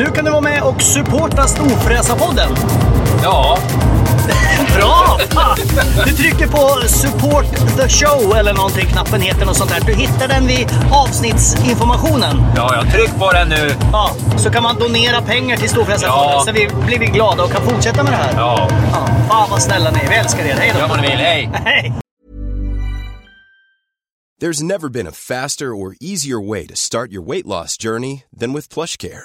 Nu kan du vara med och supporta Storfräsarpodden. Ja, Bra! Fan! Du trycker på support the show eller någonting, knappen heter något sånt där. Du hittar den vid avsnittsinformationen. ja, jag tryck på den nu. Ja, så kan man donera pengar till Storfräsarfonden Ja. så vi blir vi glada och kan fortsätta med det här. Ja, Ja, fan vad snälla ni är. Vi älskar er. Hej då! gör vad ni vill. Hej! Hej! There's never been a faster or easier way to start your weight loss journey than with PlushCare.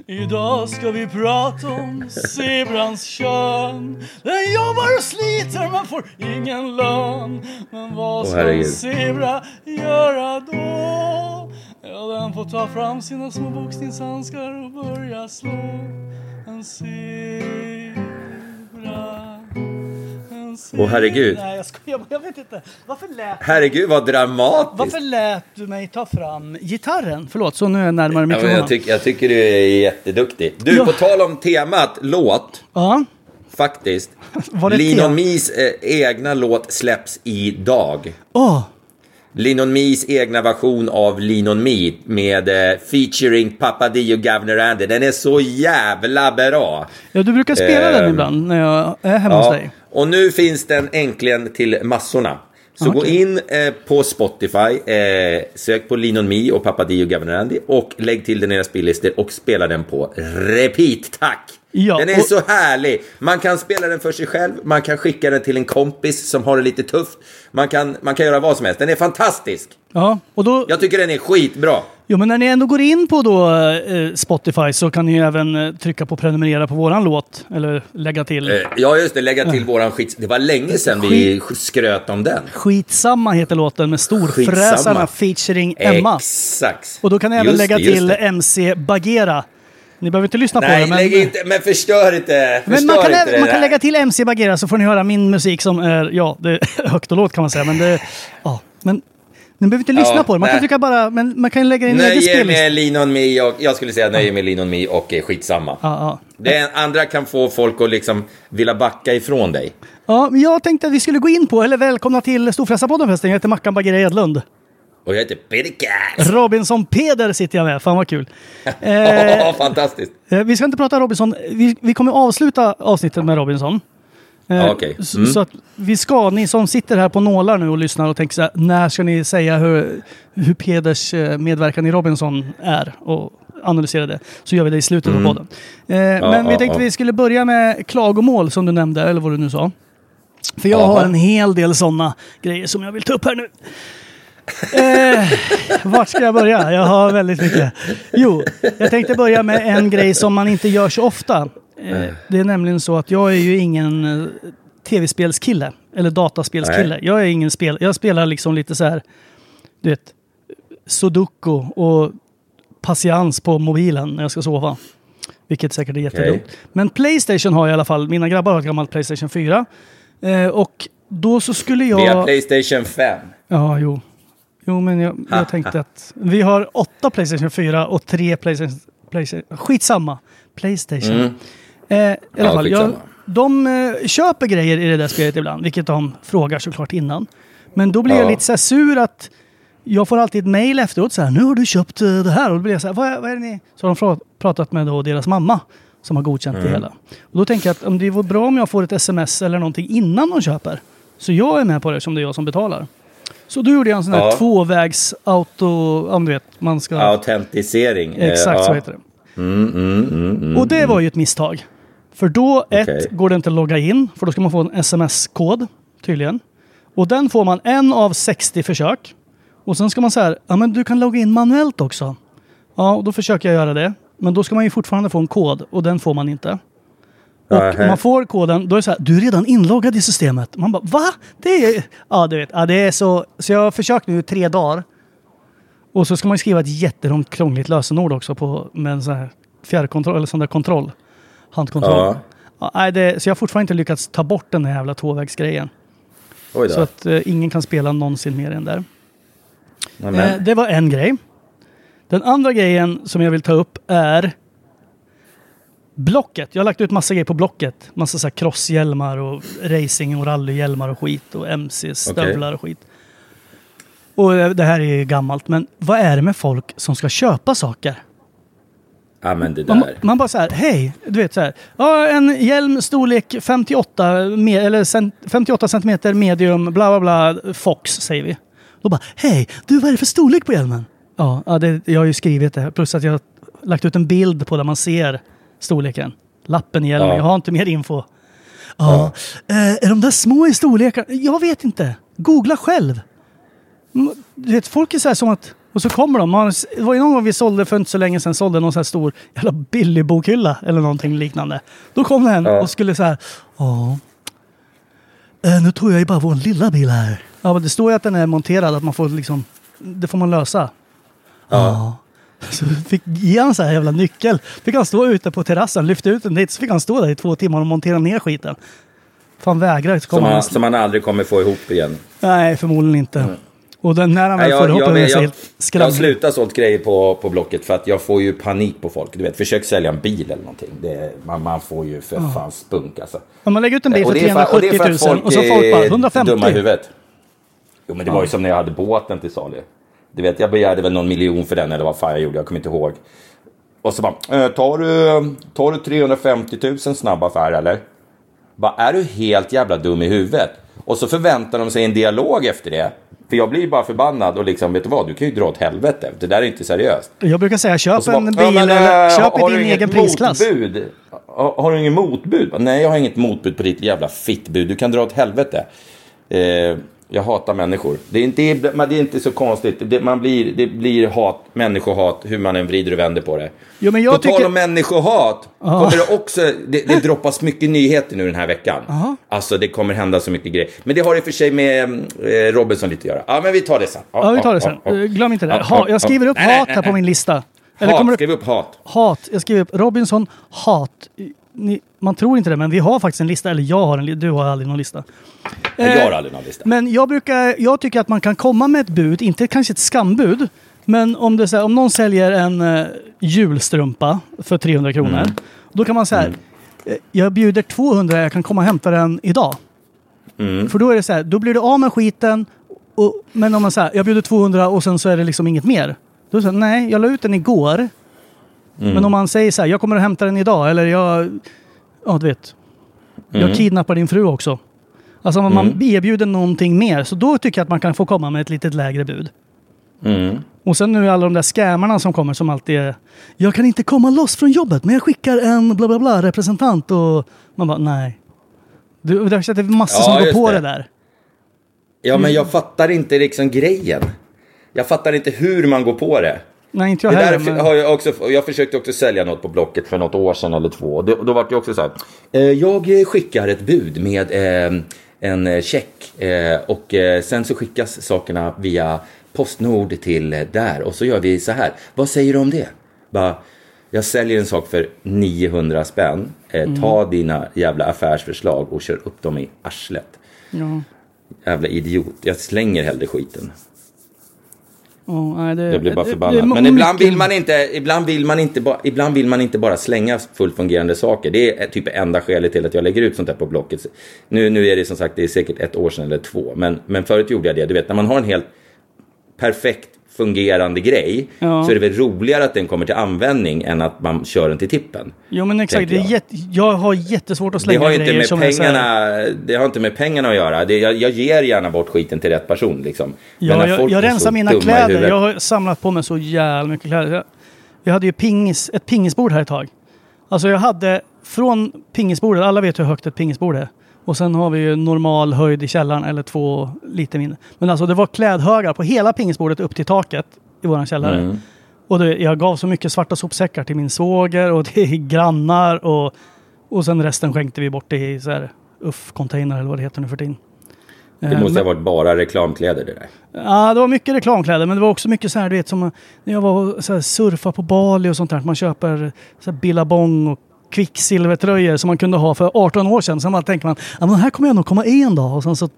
Idag ska vi prata om zebrans kön. Den jobbar och sliter men får ingen lön. Men vad ska en zebra göra då? Ja, den får ta fram sina små boxningshandskar och börja slå. En zebra. Zebra. Åh, herregud. Nej, jag skojar. Jag vet inte. Varför lät, Herregud vad dramatiskt. varför lät du mig ta fram gitarren? Förlåt, så nu är jag närmare Ja, mikrofonen. jag, tyck, jag tycker du är jätteduktig. Du, Ja. på tal om temat låt, Ja, faktiskt. Linon? Mis eh, egna låt släpps idag. åh. Linon Mis egna version av Linon Me med eh, featuring Papa Dio Governor Andy. Den är så jävla bra. Ja, du brukar spela den Ehm, ibland när jag är hemma hos Ja, dig. Och nu finns den äntligen till massorna. Så gå Okej. in eh, på Spotify, eh, sök på Linon Me och Papa Dio Governor Andy och lägg till den i era spellistor och spela den på repeat, tack! Ja, den är och- så härlig! Man kan spela den för sig själv, man kan skicka den till en kompis som har det lite tufft. Man kan, man kan göra vad som helst, den är fantastisk! Ja, och då... Jag tycker den är skitbra! Jo, men när ni ändå går in på då, eh, Spotify så kan ni ju även eh, trycka på prenumerera på våran låt. Eller lägga till. Eh, ja, just det, lägga till våran skit. Det var länge sedan vi skröt om den. Skitsamma heter låten med Storfräsarna featuring Emma. Exakt. Och då kan ni även Just lägga det, till det. MC Bagheera. Ni behöver inte lyssna på Nej, det, men... lägg inte, men förstör inte. Men Förstör man kan, inte man kan lägga till MC Bagheera så får ni höra min musik som är, ja, det är högt och lågt kan man säga. Men det, ja, men ni behöver inte lyssna Ja, på det. Man kan nej. trycka bara, men man kan lägga in en egen Nöje med Linon Me och jag skulle säga nöje med Linon Me och eh, skitsamma. Ja, ja. Det andra kan få folk att liksom vilja backa ifrån dig. Ja, men jag tänkte att vi skulle gå in på, eller välkomna till Storfräsarpodden förresten. Jag heter Mackan Bagheera Edlund. Och jag heter Peter Cass. Robinson Peder sitter jag med. Fan vad kul. Eh, Ja, fantastiskt. eh, vi ska inte prata Robinson. Vi, vi kommer avsluta avsnittet med Robinson. Eh, Ja, okej. så, Mm. så att vi ska, ni som sitter här på nålar nu och lyssnar och tänker så här, när ska ni säga hur, hur Peders eh, medverkan i Robinson är och analysera det. Så gör vi det i slutet av podden. Eh, men vi tänkte ja. vi skulle börja med klagomål som du nämnde, eller vad du nu sa. För jag har en hel del sådana grejer som jag vill ta upp här nu. Eh, vart ska jag börja? Jag har väldigt mycket. Jo, jag tänkte börja med en grej som man inte gör så ofta. Eh, det är nämligen så att jag är ju ingen eh, tv-spelskille. Eller dataspelskille. Nej. Jag är ingen spel... Jag spelar liksom lite så här... Du vet... Sudoku och patiens på mobilen när jag ska sova. Vilket säkert är jättedumt. Men Playstation har jag i alla fall. Mina grabbar har ett gammalt Playstation 4. Eh, och då så skulle jag... Vi har Playstation 5. Ja, jo. Jo, men jag, jag tänkte att vi har åtta Playstation 4 och tre Playstation... Playstation skitsamma. Playstation. Mm. Eh, I alla Ja, fall, jag, de eh, köper grejer i det där spelet ibland, vilket de frågar såklart innan. Men då blir jag Ja. lite så sur att jag får alltid ett mail efteråt så här, nu har du köpt eh, det här. Och då blir jag så här, vad, är- vad är det ni... Så har de pratat med då deras mamma som har godkänt Mm. det hela. Och då tänker jag att om det vore bra om jag får ett sms eller någonting innan de köper. Så jag är med på det som det är jag som betalar. Så då gjorde jag en sån här Ja. tvåvägs auto... Om du vet, man ska... Autentisering. Eh, Exakt ja. så heter det. Mm, mm, mm, mm. Och det var ju ett misstag. För då, ett, Okej. går det inte att logga in. För då ska man få en sms-kod, tydligen. Och den får man en av 60 försök. Och sen ska man säga, ja men du kan logga in manuellt också. Ja, och då försöker jag göra det. Men då ska man ju fortfarande få en kod och den får man inte. Och Nähä. man får koden, då är det så här, du är redan inloggad i systemet. Man bara, va? Det är... Ja, du vet. Ja, det är så... Så jag har försökt nu i tre dagar. Och så ska man ju skriva ett jättelångt krångligt lösenord också på, med en sån här fjärrkontroll, eller sån där kontroll. Handkontroll. Ja. Nej, det, så jag har fortfarande inte lyckats ta bort den här jävla tvåvägsgrejen. Så att eh, ingen kan spela någonsin mer än där. Eh, det var en grej. Den andra grejen som jag vill ta upp är Blocket. Jag har lagt ut massa grejer på Blocket. Massa så här crosshjälmar och racing och rallyhjälmar och skit och MC-stövlar och skit. Och eh, det här är ju gammalt, men vad är det med folk som ska köpa saker? Ja, men det Man, där. man bara så här, hej, du vet så här. Ja, en hjälm storlek 58, med, eller cent, 58 centimeter medium, bla bla bla, Fox säger vi. Då bara, hej, du vad är det för storlek på hjälmen? Ja, ja det, jag har ju skrivit det. Plus att jag har lagt ut en bild på där man ser storleken. Lappen i hjälmen, Ja. jag har inte mer info. Ja, eh, är de där små i storlekar? Jag vet inte. Googla själv. Mm, Du vet, folk är så här som att... Och så kommer de. Man, det var ju någon gång vi sålde för inte så länge sedan, sålde någon så här stor jävla billig bokhylla eller någonting liknande. Då kom den Ja. och skulle så här... Ja. Eh, nu tror jag ju bara vår lilla bil här. Ja, men det står ju att den är monterad, att man får liksom... Det får man lösa. Ja. Så fick ge han så här jävla nyckel. Fick han stå ute på terrassen, lyfte ut den dit, så fick han stå där i två timmar och montera ner skiten. Fan vägrar så Som man, han... som man aldrig kommer få ihop igen. Nej, förmodligen inte. Och den, när han väl får ihop den jag, så jag, helt jag har skramlig. slutat sålt grejer på, på Blocket för att jag får ju panik på folk. Du vet, försök sälja en bil eller någonting. Det, man, man får ju för fan spunk alltså. Om man lägger ut en bil för Och det är för- och det 370 är 000 för att folk och så folk bara är 150. dumma i huvudet. Jo, men det var ju som när jag hade båten till salu. Du vet, jag begärde väl någon miljon för den eller vad fan jag gjorde. Jag kommer inte ihåg. Och så bara, eh, tar du, tar du 350 000 snabb affär eller? Bara, är du helt jävla dum i huvudet? Och så förväntar de sig en dialog efter det. För jag blir ju bara förbannad och liksom, vet du vad, du kan ju dra åt helvete. Det där är inte seriöst. Jag brukar säga köp bara, en bil ja, men, eller eh, köp har i din egen prisklass. Motbud? Har, har du inget motbud? Nej, jag har inget motbud på ditt jävla fittbud. Du kan dra åt helvete. Eh, jag hatar människor. Det är inte, men det är inte så konstigt. Det, man blir, det blir hat, människohat, hur man än vrider och vänder på det. Jo, men jag på tal tycker- om människohat, kommer det också... Det, det droppas mycket nyheter nu den här veckan. Aha. Alltså, det kommer hända så mycket grejer. Men det har i och för sig med eh, Robinson lite att göra. Ja, men vi tar det sen. Ja, vi tar det sen. ja, ja. Eh, Glöm inte det. Ja, Ha, ja, jag skriver upp ja. Hat här på min lista. Hat, kommer du- skriv upp hat. Hat. Jag skriver upp Robinson hat. Ni, man tror inte det, men vi har faktiskt en lista. Eller jag har en lista. Du har aldrig någon lista. Jag Eh, har aldrig någon lista. Men jag, brukar, jag tycker att man kan komma med ett bud, inte kanske ett skambud, men om, det, här, om någon säljer en uh, julstrumpa för 300 kronor, Mm. då kan man säga eh, jag bjuder 200, jag kan komma och hämta den idag. Mm. För då är det så här, då blir du av med skiten, och, men om man säger jag bjuder 200 och sen så är det liksom inget mer. Då här, nej, jag la ut den igår. Mm. Men om man säger så här, jag kommer att hämta den idag, eller jag, ja du vet, Mm. jag kidnappar din fru också. Alltså om man erbjuder någonting mer, så då tycker jag att man kan få komma med ett lite lägre bud. Mm. Och sen nu alla de där scammarna som kommer som alltid är Jag kan inte komma loss från jobbet men jag skickar en bla bla bla representant och man bara nej. Du, det är massor Ja, som går på det. det. där. Ja, men jag fattar inte liksom grejen. Jag fattar inte hur man går på det. Nej, inte jag Det heller. där Men... har jag, också, jag försökte också sälja något på Blocket för något år sedan eller två. Och då, då var det också så här. Eh, jag skickar ett bud med eh, en eh, check eh, och eh, sen så skickas sakerna via Postnord till eh, där och så gör vi så här. Vad säger du om det? Bara, Jag säljer en sak för 900 spänn. Eh, Mm. Ta dina jävla affärsförslag och kör upp dem i arslet. Ja. Jävla idiot. Jag slänger hellre skiten. Nej, det, Jag blir bara förbannad. Men ibland vill, man inte, ibland, vill man inte ba, ibland vill man inte bara slänga fullt fungerande saker. Det är typ enda skälet till att jag lägger ut sånt här på Blocket. Nu, nu är det som sagt det är säkert ett år sedan eller två. Men, men förut gjorde jag det. Du vet när man har en helt perfekt fungerande grej. Ja. Så är det väl roligare att den kommer till användning än att man kör den till tippen. Jo men exakt, det är jag. jag har jättesvårt att Det slänga har, inte med pengarna, det har inte med pengarna att göra. Det, jag, jag ger gärna bort skiten till rätt person. Liksom. Men Ja, när jag, jag rensar mina kläder. Jag har samlat på mig så jävla mycket kläder. Jag, jag hade ju pingis, ett pingisbord här ett tag. Alltså jag hade från pingisbordet, alla vet hur högt ett pingisbord är. Och sen har vi ju normal höjd i källaren eller två lite mindre. Men alltså det var klädhögar på hela pingisbordet upp till taket i våran källare. Mm. Och det, jag gav så mycket svarta sopsäckar till min svåger och till grannar och, och sen resten skänkte vi bort i så här UFF-container eller vad det heter nu för tiden. Det Eh, måste ha varit bara reklamkläder det där. Ja, det var mycket reklamkläder, men det var också mycket så här, du vet, som när jag var och så här, surfa på Bali och sånt där. Man köper så här Billabong och kvicksilvertröjor som man kunde ha för 18 år sedan. Sen man tänker man, ja, men här kommer jag nog komma i en dag. Och sen så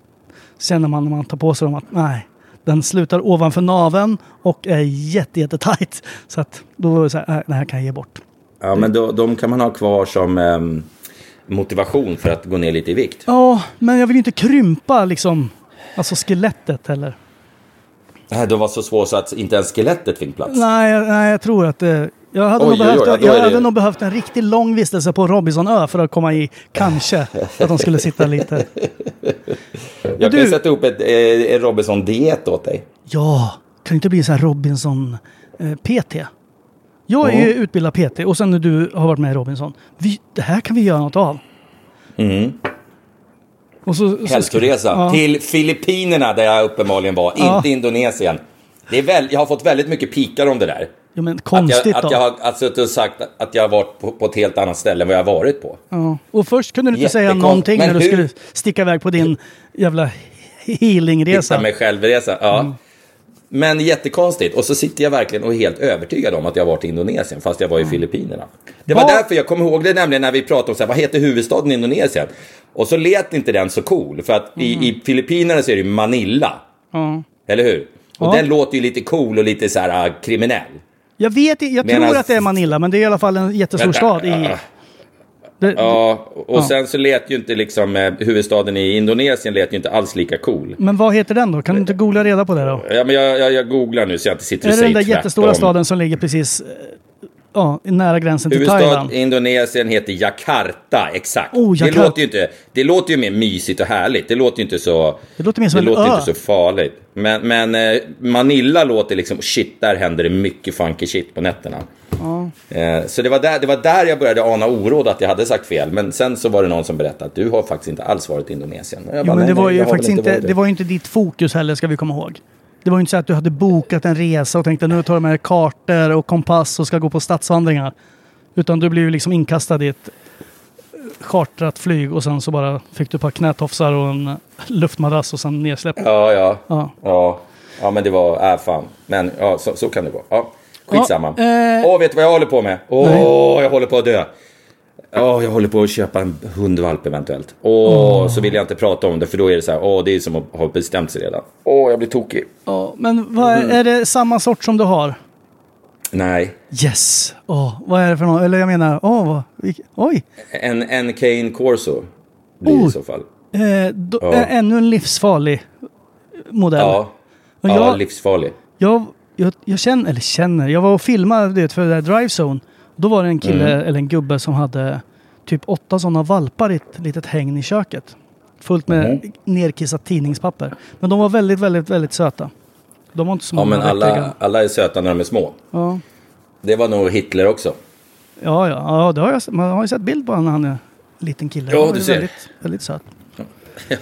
känner man när man tar på sig dem att nej, den slutar ovanför naveln och är jätte, jätte tight. Så att då var det så här, det här kan jag ge bort. Ja, men då, de kan man ha kvar som ehm, motivation för att gå ner lite i vikt. Ja, men jag vill inte krympa liksom, alltså skelettet heller. Nej, de var så små så att inte ens skelettet fick plats. Nej, nej, jag tror att det... Jag hade, Oj, nog, behövt, oj, jag är det- hade nog behövt en riktigt lång vistelse på Robinsonö för att komma i, kanske, att de skulle sitta lite... Jag du- kan sätta upp ett, eh, en Robinson-diet åt dig. Ja, kan inte bli så här Robinson eh, PT? Jag är ju utbildad PT och sen när du har varit med i Robinson. Vi, det här kan vi göra något av. Mm. Och så, så Hälsoresa Ja. till Filippinerna där jag uppenbarligen var, Ja. inte Indonesien. Det är väl, jag har fått väldigt mycket pikar om det där. Ja, men Att konstigt jag, att då. jag har att suttit och sagt att jag har varit på, på ett helt annat ställe än vad jag har varit på. Ja. Och först kunde du inte säga någonting när du hur- skulle sticka iväg på din jävla healingresa. Hitta mig själv-resa. Ja. Men jättekonstigt. Och så sitter jag verkligen och är helt övertygad om att jag har varit i Indonesien, fast jag var i Filippinerna. Det var Vad- därför jag kommer ihåg det nämligen när vi pratade om så här, vad heter huvudstaden i Indonesien? Och så lät inte den så cool, för att i, i Filippinerna så är det Manila. Ja. Eller hur? Och Ja. den låter ju lite cool och lite så här äh, kriminell. Jag vet jag Medan- tror att det är Manila, men det är i alla fall en jättestor Vänta, stad i... Det, Ja, och Ja. sen så lät ju inte liksom eh, huvudstaden i Indonesien lät ju inte alls lika cool. Men vad heter den då? Kan du inte googla reda på det då? Ja, men jag, jag, jag googlar nu så jag inte sitter och Är det den säger där jättestora tvärtom. staden som ligger precis eh, ja, nära gränsen till Huvudstad Thailand? i Indonesien heter Jakarta, exakt. Oh, Det, Jakarta. låter ju inte, det låter ju mer mysigt och härligt. Det låter ju inte så, Det låter mer som det en låter ö. inte så farligt. Men, men eh, Manila låter liksom, shit, där händer det mycket funky shit på nätterna. Eh, så det var, där, det var där jag började ana oråd att jag hade sagt fel. Men sen så var det någon som berättade att du har faktiskt inte alls varit i Indonesien. Jo, bara, men det nej, var nej, ju faktiskt inte, varit det var ju inte ditt fokus heller, ska vi komma ihåg. Det var ju inte så att du hade bokat en resa och tänkte nu tar jag med kartor och kompass och ska gå på stadsvandringar. Utan du blev ju liksom inkastad i ett chartrat flyg och sen så bara fick du ett par knätofsar och en luftmadrass och sen nedsläppt. Ja, ja. Ja. Ja, ja men det var, äh fan. Men ja, så, så kan det vara. Ja, skitsamma. Åh, Ja, eh, vet du vad jag håller på med? Åh, jag håller på att dö. Åh, jag håller på att köpa en hundvalp eventuellt. Åh, så vill jag inte prata om det för då är det så här, åh, det är som att ha bestämt sig redan. Åh, jag blir tokig. Ja, men vad Mm. är, det samma sort som du har? Nej, Yes! Åh, vad är det för något? Eller jag menar, åh, vad, vilk- oj! en, en Kane Corso blir det Oh. i så fall. Eh, då, Ja. Ännu en livsfarlig modell. Ja, ja jag, livsfarlig. jag, jag, jag känner, eller känner, jag var och filmade du vet, för det där Drive Zone. Då var det en kille, Mm. eller en gubbe som hade typ åtta sådana valpar i ett litet hägn i köket. Fullt med Mm. nerkissat tidningspapper. Men de var väldigt, väldigt, väldigt söta. De var inte så Ja, många men veckliga. alla, alla är söta när de är små. Ja. Det var nog Hitler också. Ja, ja, ja det har jag, man har ju sett bild på honom när han är en liten kille. Ja, du ju ser. Väldigt, väldigt söt.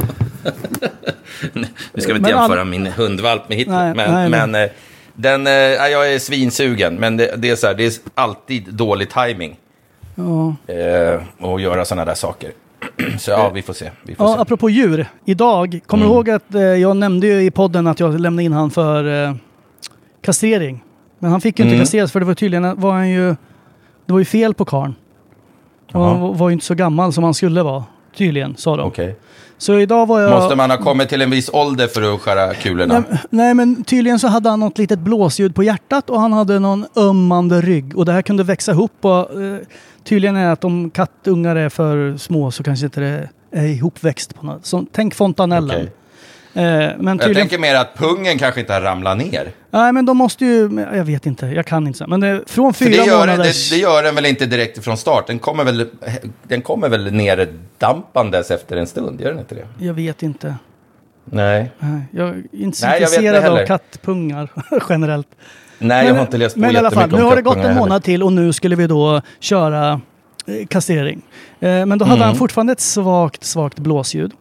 Vi ska Men inte jämföra all- min hundvalp med Hitler. Nej, men nej, nej. men eh, den, eh, ja, jag är svinsugen. Men det, det, är så här, det är alltid dålig timing Ja. eh, att göra sådana där saker. Så ja, vi får se. Vi får Ja, se. apropå djur. Idag, kommer Mm. du ihåg att eh, jag nämnde ju i podden att jag lämnade in han för eh, kastrering? Men han fick ju inte Mm. kastreras för det var tydligen var han ju... Det var ju fel på karn. Och han var ju inte så gammal som han skulle vara. Tydligen, sa de. Okej. Så idag var jag... Måste man ha kommit till en viss ålder för att skära kulorna? Nej, nej, men tydligen så hade han något litet blåsljud på hjärtat och han hade någon ömmande rygg. Och det här kunde växa ihop. Och, eh, tydligen är det att om kattungar är för små så kanske inte det är ihopväxt på något. Så, tänk fontanellen. Okej. Eh, men Jag tydligen... tänker mer att pungen kanske inte har ramlat ner. Nej, men de måste ju... Jag vet inte, jag kan inte. Men det, från För fyra det gör, månaders... det, det gör den väl inte direkt från start? Den kommer väl, den kommer väl neddampandes efter en stund? Gör den inte det? Jag vet inte. Nej. Nej, Jag är inte så Nej, jag intresserad av kattpungar generellt. Nej, jag har inte läst på Men i alla fall, nu har det gått en månad till och nu skulle vi då köra eh, kastrering. Eh, men då hade Mm. han fortfarande ett svagt, svagt blåsljud.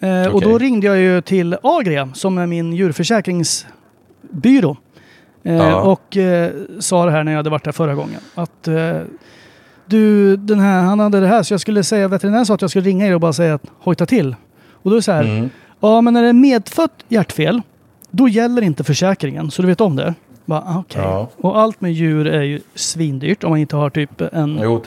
Eh, Och då ringde jag ju till Agria som är min djurförsäkringsbyrå. Eh, Ja. Och eh, sa det här när jag hade varit där förra gången. Att du, den här, han hade det här så jag skulle säga, veterinären sa att jag skulle ringa er och bara säga att hojta till. Och då är det så här, Mm. ja men när det är medfött hjärtfel, då gäller inte försäkringen. Så du vet om det? Bara, okej. Ja. Och allt med djur är ju svindyrt om man inte har typ en Jo,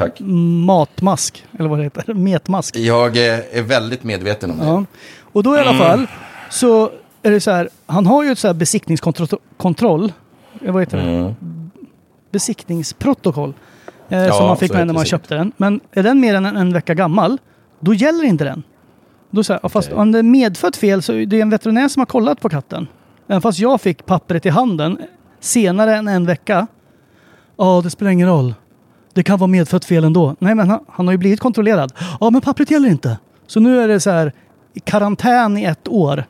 matmask. Eller vad det heter, metmask. Jag är väldigt medveten om det. Ja. Och då i alla Mm. fall så är det så här, han har ju ett så här besiktningskontroll, kontroll, eh, vad heter det? Mm. Besiktningsprotokoll. Eh, Ja, som man fick med när man det köpte den. Men är den mer än en, en vecka gammal, då gäller inte den. Då så här, ja, fast om det är medfött fel så är det en veterinär som har kollat på katten. Även fast jag fick pappret i handen senare än en vecka. Ja, det spelar ingen roll. Det kan vara medfött fel ändå. Nej, men han, han har ju blivit kontrollerad. Ja, men pappret gäller inte. Så nu är det så här i karantän i ett år.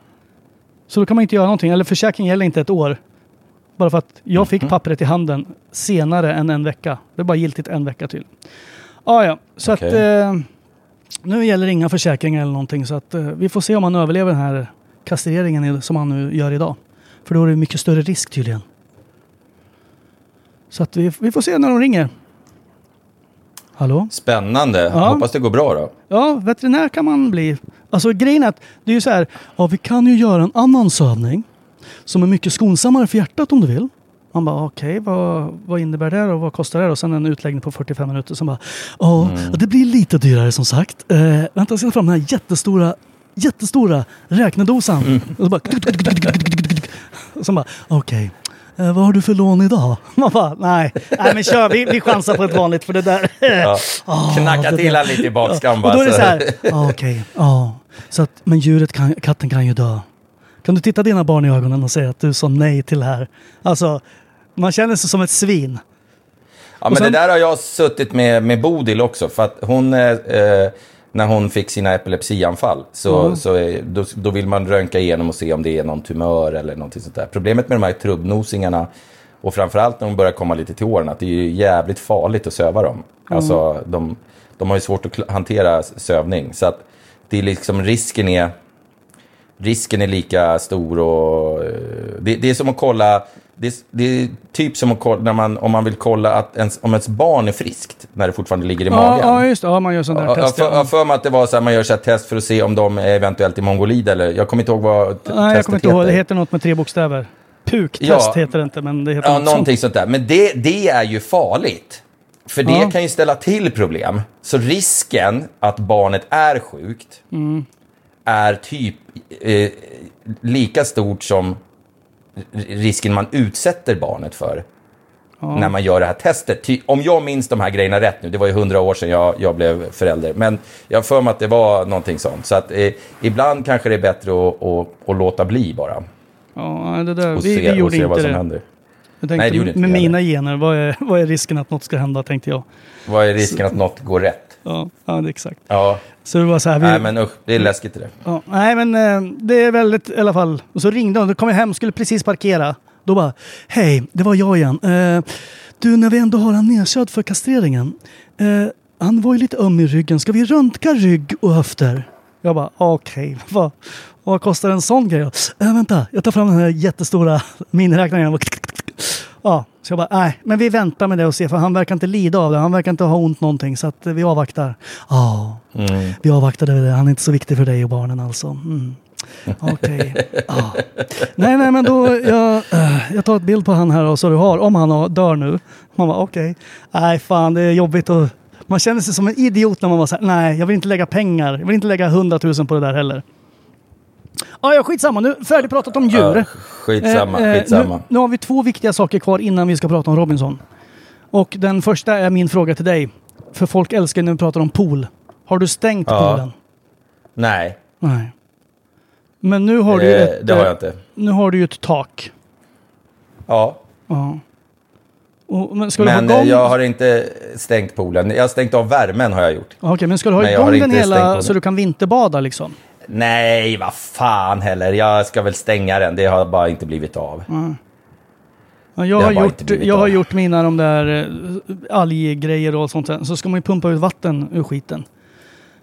Så då kan man inte göra någonting. Eller försäkringen gäller inte ett år. Bara för att jag Mhm. fick pappret i handen senare än en vecka. Det är bara giltigt en vecka till. Ah, ja, så Okej. att eh, nu gäller inga försäkringar eller någonting. Så att eh, vi får se om han överlever den här kastreringen som han nu gör idag. För då är det mycket större risk tydligen. Så att vi, vi får se när de ringer. Hallå? Spännande. Ja. Hoppas det går bra då. Ja, veterinär kan man bli. Alltså grejen är att det är ju så här. Ja, vi kan ju göra en annan sövning som är mycket skonsammare för hjärtat om du vill. Man bara okej, vad, vad innebär det och vad kostar det? Och sen en utläggning på 45 minuter som bara ja, det blir lite dyrare som sagt. Eh, vänta, jag ska ta fram den här jättestora, jättestora räknedosan. Och så bara, så bara okej. Eh, vad har du för lån idag? Man bara, nej, nej men kör, vi, vi chansar på ett vanligt för det där. Ja. Ah, Knacka det till han lite i bakskan Och bara. då är det så- här, ah, okej, ja. Så att, men djuret kan, katten kan ju dö. Kan du titta dina barn i ögonen och säga att du sa nej till det här? Alltså, man känner sig som ett svin. Ja, Och men sen- det där har jag suttit med, med Bodil också. För att hon, eh, eh, när hon fick sina epilepsianfall, så, Mm. så då, då vill man röntga igenom och se om det är någon tumör eller någonting sånt där. Problemet med de här trubbnosingarna, och framförallt när de börjar komma lite till åren, att det är ju jävligt farligt att söva dem. Alltså, de, de har ju svårt att hantera sövning. Så att det är liksom risken är risken är lika stor och... eh, Det, det är som att kolla... Det är, det är typ som kolla när man, om man vill kolla att ens, om ens barn är friskt när det fortfarande ligger i Ja, magen. ja, just det. Ja, man gör sån där Jag test. jag har för mig att det var så här, man gör så test för att se om de är eventuellt i mongolid eller... Jag kommer inte ihåg vad t- Nej, jag testet kommer inte ihåg. Det heter något med tre bokstäver. PUK-test Ja. heter det inte, men det heter Ja, något någonting sånt där. Men det, det är ju farligt. För det Ja. kan ju ställa till problem. Så risken att barnet är sjukt Mm. är typ eh, lika stort som risken man utsätter barnet för när man gör det här testet. Ty, om jag minns de här grejerna rätt nu, det var ju hundra år sedan jag, jag blev förälder, men jag har för mig att det var någonting sånt. Så att eh, ibland kanske det är bättre att, att, att låta bli bara. Ja, det där. Och Vi, se, vi och gjorde se vad som det. händer. Tänkte, Nej, det gjorde inte med mina gener, vad är, vad är risken att något ska hända, tänkte jag. Vad är risken att något går rätt? Ja, ja det är exakt. Ja, Så det var så här. Vi, nej men usch, det är läskigt det där. Ja, nej, men eh, det är väldigt i alla fall. Och så ringde hon, då kom jag hem, skulle precis parkera. Då bara, hej, det var jag igen. Eh, du, när vi ändå har han nedkörd för kastreringen. Eh, han var ju lite öm i ryggen. Ska vi röntga rygg och höfter? Jag bara, okej, vad, vad kostar en sån grej? Eh, vänta, jag tar fram den här jättestora miniräknaren. Ja, så jag bara, nej, men vi väntar med det och ser, för han verkar inte lida av det. Han verkar inte ha ont någonting, så att eh, vi avvaktar. Ja, vi avvaktade det. Han är inte så viktig för dig och barnen alltså. Mm. Okej. Ja. Nej, nej, men då jag, eh, jag tar ett bild på han här och så du har, om han har- dör nu. Man bara okej. Nej, fan det är jobbigt och man känner sig som en idiot när man så här, nej, jag vill inte lägga pengar. Jag vill inte lägga hundratusen på det där heller. Ja, ja, skitsamma. Nu färdigpratat om djur. Ja, skitsamma, Eh, eh, skitsamma. Nu, nu har vi två viktiga saker kvar innan vi ska prata om Robinson. Och den första är min fråga till dig. För folk älskar när vi pratar om pool. Har du stängt Ja. poolen? Nej, Nej. Men nu har du ju eh, ett, det har eh, jag inte. Nu har du ju ett tak. Ja, Ja. Och, men ska du men eh, gång? jag har inte stängt poolen. Jag har stängt av värmen har jag gjort. Okej, men ska du ha igång den hela så du kan vinterbada liksom? Nej, vad fan heller. Jag ska väl stänga den. Det har bara inte blivit av. Ja, jag, har har gjort, jag har av. gjort mina de där äh, alggrejer och sånt. där. Så ska man ju pumpa ut vatten ur skiten.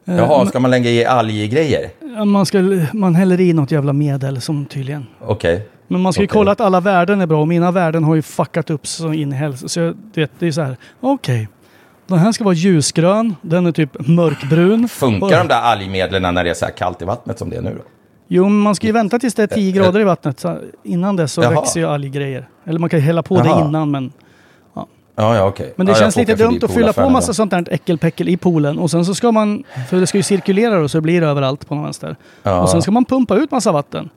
Eh, Jaha, ska man lägga i alggrejer? Man, ska, man häller i något jävla medel som tydligen. Okej. Men man ska ju Okej. kolla att alla värden är bra och mina värden har ju fuckat upp så in i helvete. Så jag, vet, det är så här, okej. Den här ska vara ljusgrön, den är typ mörkbrun. Funkar Och- de där algmedlen när det är så här kallt i vattnet som det är nu då? Jo, man ska ju vänta tills det är 10 Eh, grader i vattnet. Så innan dess så Jaha. växer ju alggrejer. Eller man kan ju hälla på det Jaha. innan men... Ja, ja, okej. Men det ja, känns lite dumt att fylla på massa då. sånt där äckelpäckel i poolen. Och sen så ska man... För det ska ju cirkulera då så det blir överallt på något vänster. Ja. Och sen ska man pumpa ut massa vatten.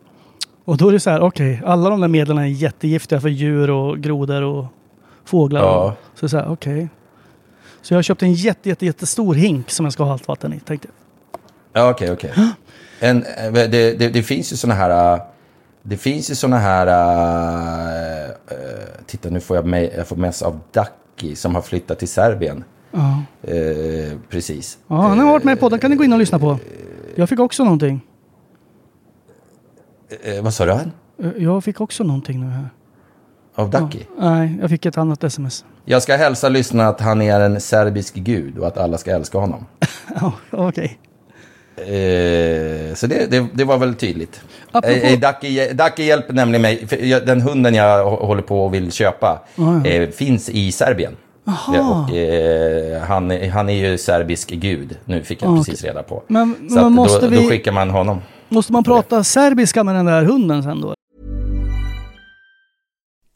Och då är det så här, okej, alla de där medlen är jättegiftiga för djur och grodor och fåglar. Ja. Så det är så här, okej. Så jag har köpt en jätte, jätte, jättestor hink som jag ska ha allt vatten i, tänkte. Ja, okej, okej. En, eh, det, det, det finns ju såna här... äh, Det finns ju såna här... äh, titta, nu får jag, me- jag får mess av Ducky som har flyttat till Serbien. Ja. Eh, precis. ja, han har varit med på den kan ni gå in och lyssna på. Jag fick också någonting. Eh, vad sa du? Eh, Jag fick också någonting nu här. Av Ducky? Nej, jag fick ett annat sms. Jag ska hälsa lyssnarna att han är en serbisk gud och att alla ska älska honom. Ja, okej. Eh, så det, det, det var väl tydligt. Apropå- Eh, eh, Ducky, Ducky hjälper nämligen mig. Jag, den hunden jag hå- håller på och vill köpa eh, finns i Serbien. Ja, och, eh, han, är- han är ju serbisk gud. Nu fick jag Ah, precis reda på. Men- så men måste då, vi- då skickar man honom. Måste man prata serbiska med den där hunden sen då?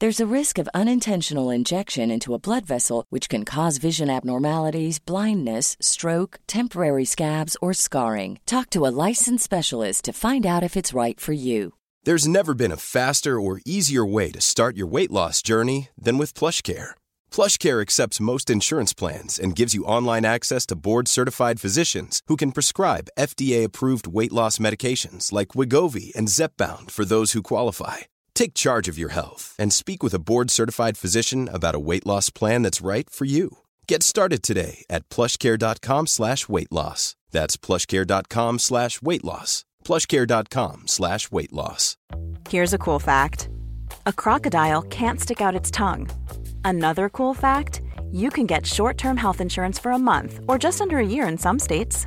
There's a risk of unintentional injection into a blood vessel, which can cause vision abnormalities, blindness, stroke, temporary scabs, or scarring. Talk to a licensed specialist to find out if it's right for you. There's never been a faster or easier way to start your weight loss journey than with PlushCare. PlushCare accepts most insurance plans and gives you online access to board-certified physicians who can prescribe FDA-approved weight loss medications like Wigovi and Zepbound for those who qualify. Take charge of your health and speak with a board-certified physician about a weight loss plan that's right for you. Get started today at plushcare.com slash weight loss. That's plushcare.com slash weight loss. plushcare.com slash weight loss. Here's a cool fact a crocodile can't stick out its tongue. Another cool fact you can get short term health insurance for a month or just under a year in some states.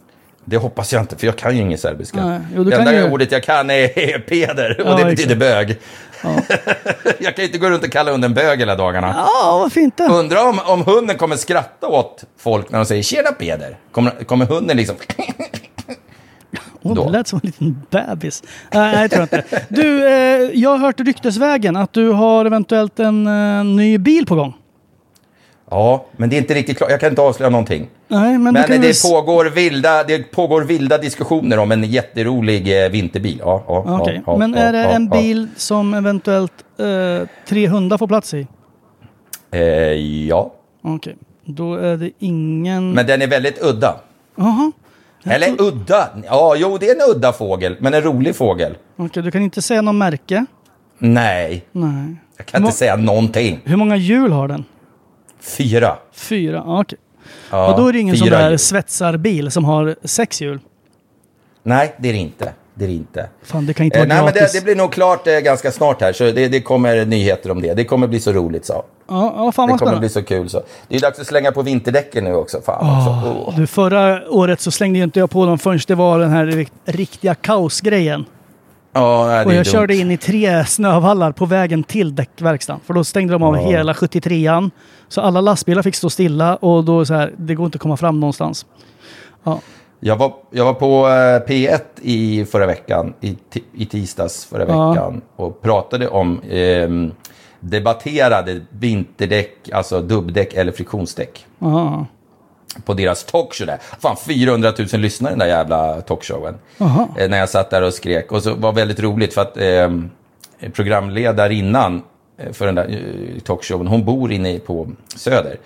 Det hoppas jag inte, för jag kan ju ingen serbiska. Nej, jo, det enda ju- ordet jag kan är peder, och Ja, det betyder bög. jag kan inte gå runt och kalla hunden bög hela dagarna. Ja, vad fint det. Undrar om, om hunden kommer skratta åt folk när de säger tjena Peder. Kommer, kommer hunden liksom... Då. det lät som en liten bebis. Nej, det tror jag inte. Du, eh, jag har hört ryktesvägen att du har eventuellt en eh, ny bil på gång. Ja, men det är inte riktigt klart. Jag kan inte avslöja någonting. Nej, men, Men det, s- pågår vilda, det pågår vilda diskussioner om en jätterolig eh, vinterbil. Ja, ja, Okej, ja, men ja, är det en bil som eventuellt eh, tre hundar får plats i? Eh, ja, Okej, då är det ingen... men den är väldigt udda. Jaha, Eller udda. Ja, jo, det är en udda fågel, men en rolig fågel. okej, du kan inte säga någon märke? Nej, Nej. jag kan inte Må- säga någonting. Hur många hjul har den? Fyra. Fyra, ja, okej. Ja, och då är det ingen sån där hjul. svetsarbil som har sex hjul? Nej, det är det inte. Det är det inte. Fan, det kan inte Eh, vara nej, men gratis. det, det blir nog klart eh, ganska snart här, så det, det kommer nyheter om det. Det kommer bli så roligt, så. Ja, ja, fan Det kommer bli så kul, så. Det är dags att slänga på vinterdäcken nu också. Fan, Ah, också. Åh. Du, förra året så slängde inte jag på dem förrän det var den här rikt- riktiga kaosgrejen. Ja, Och jag körde in i tre snövallar på vägen till däckverkstan. För då stängde de av Ja. hela 73an. Så alla lastbilar fick stå stilla och då så här, det går inte att komma fram någonstans. Ja, Jag var, jag var på eh, P1 i förra veckan, i, i tisdags förra veckan, och pratade om, ehm, debatterade vinterdäck, alltså dubbdäck eller friktionsdäck. Aha, På deras talkshow där. Fan, 400 000 lyssnare den där jävla talkshowen. aha. Eh, när jag satt där och skrek. Och så var väldigt roligt för att ehm, programledarinnan eh, för den där eh, talkshowen, hon bor inne på Söder.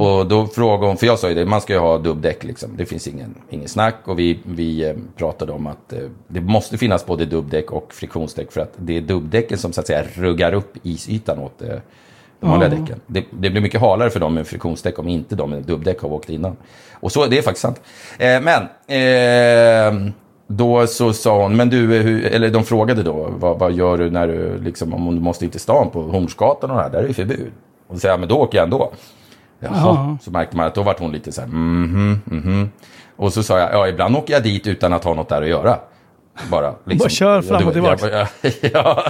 Och då frågade hon, för jag sa ju det, man ska ju ha dubbdäck liksom. Det finns ingen, ingen snack. Och vi, vi eh, pratade om att eh, det måste finnas både dubbdäck och friktionsdäck. För att det är dubbdäcken som så att säga ruggar upp isytan åt eh, de vanliga däcken. Det, det blir mycket halare för dem med friktionsdäck om inte de med dubbdäck har åkt innan. Och så, det är faktiskt sant. Eh, men, eh, då så sa hon, men du, hur, eller de frågade då, vad, vad gör du när du, liksom, om du måste in till stan på Hornsgatan och det här, där är det förbud. Och så säger jag, men då åker jag ändå. Jaha, så märkte man att då var hon lite så här, mhm, mhm. Och så sa jag, ja, ibland åker jag dit utan att ha något där att göra. Bara, liksom. Bara kör fram och Ja, tillbaks. Ja, ja.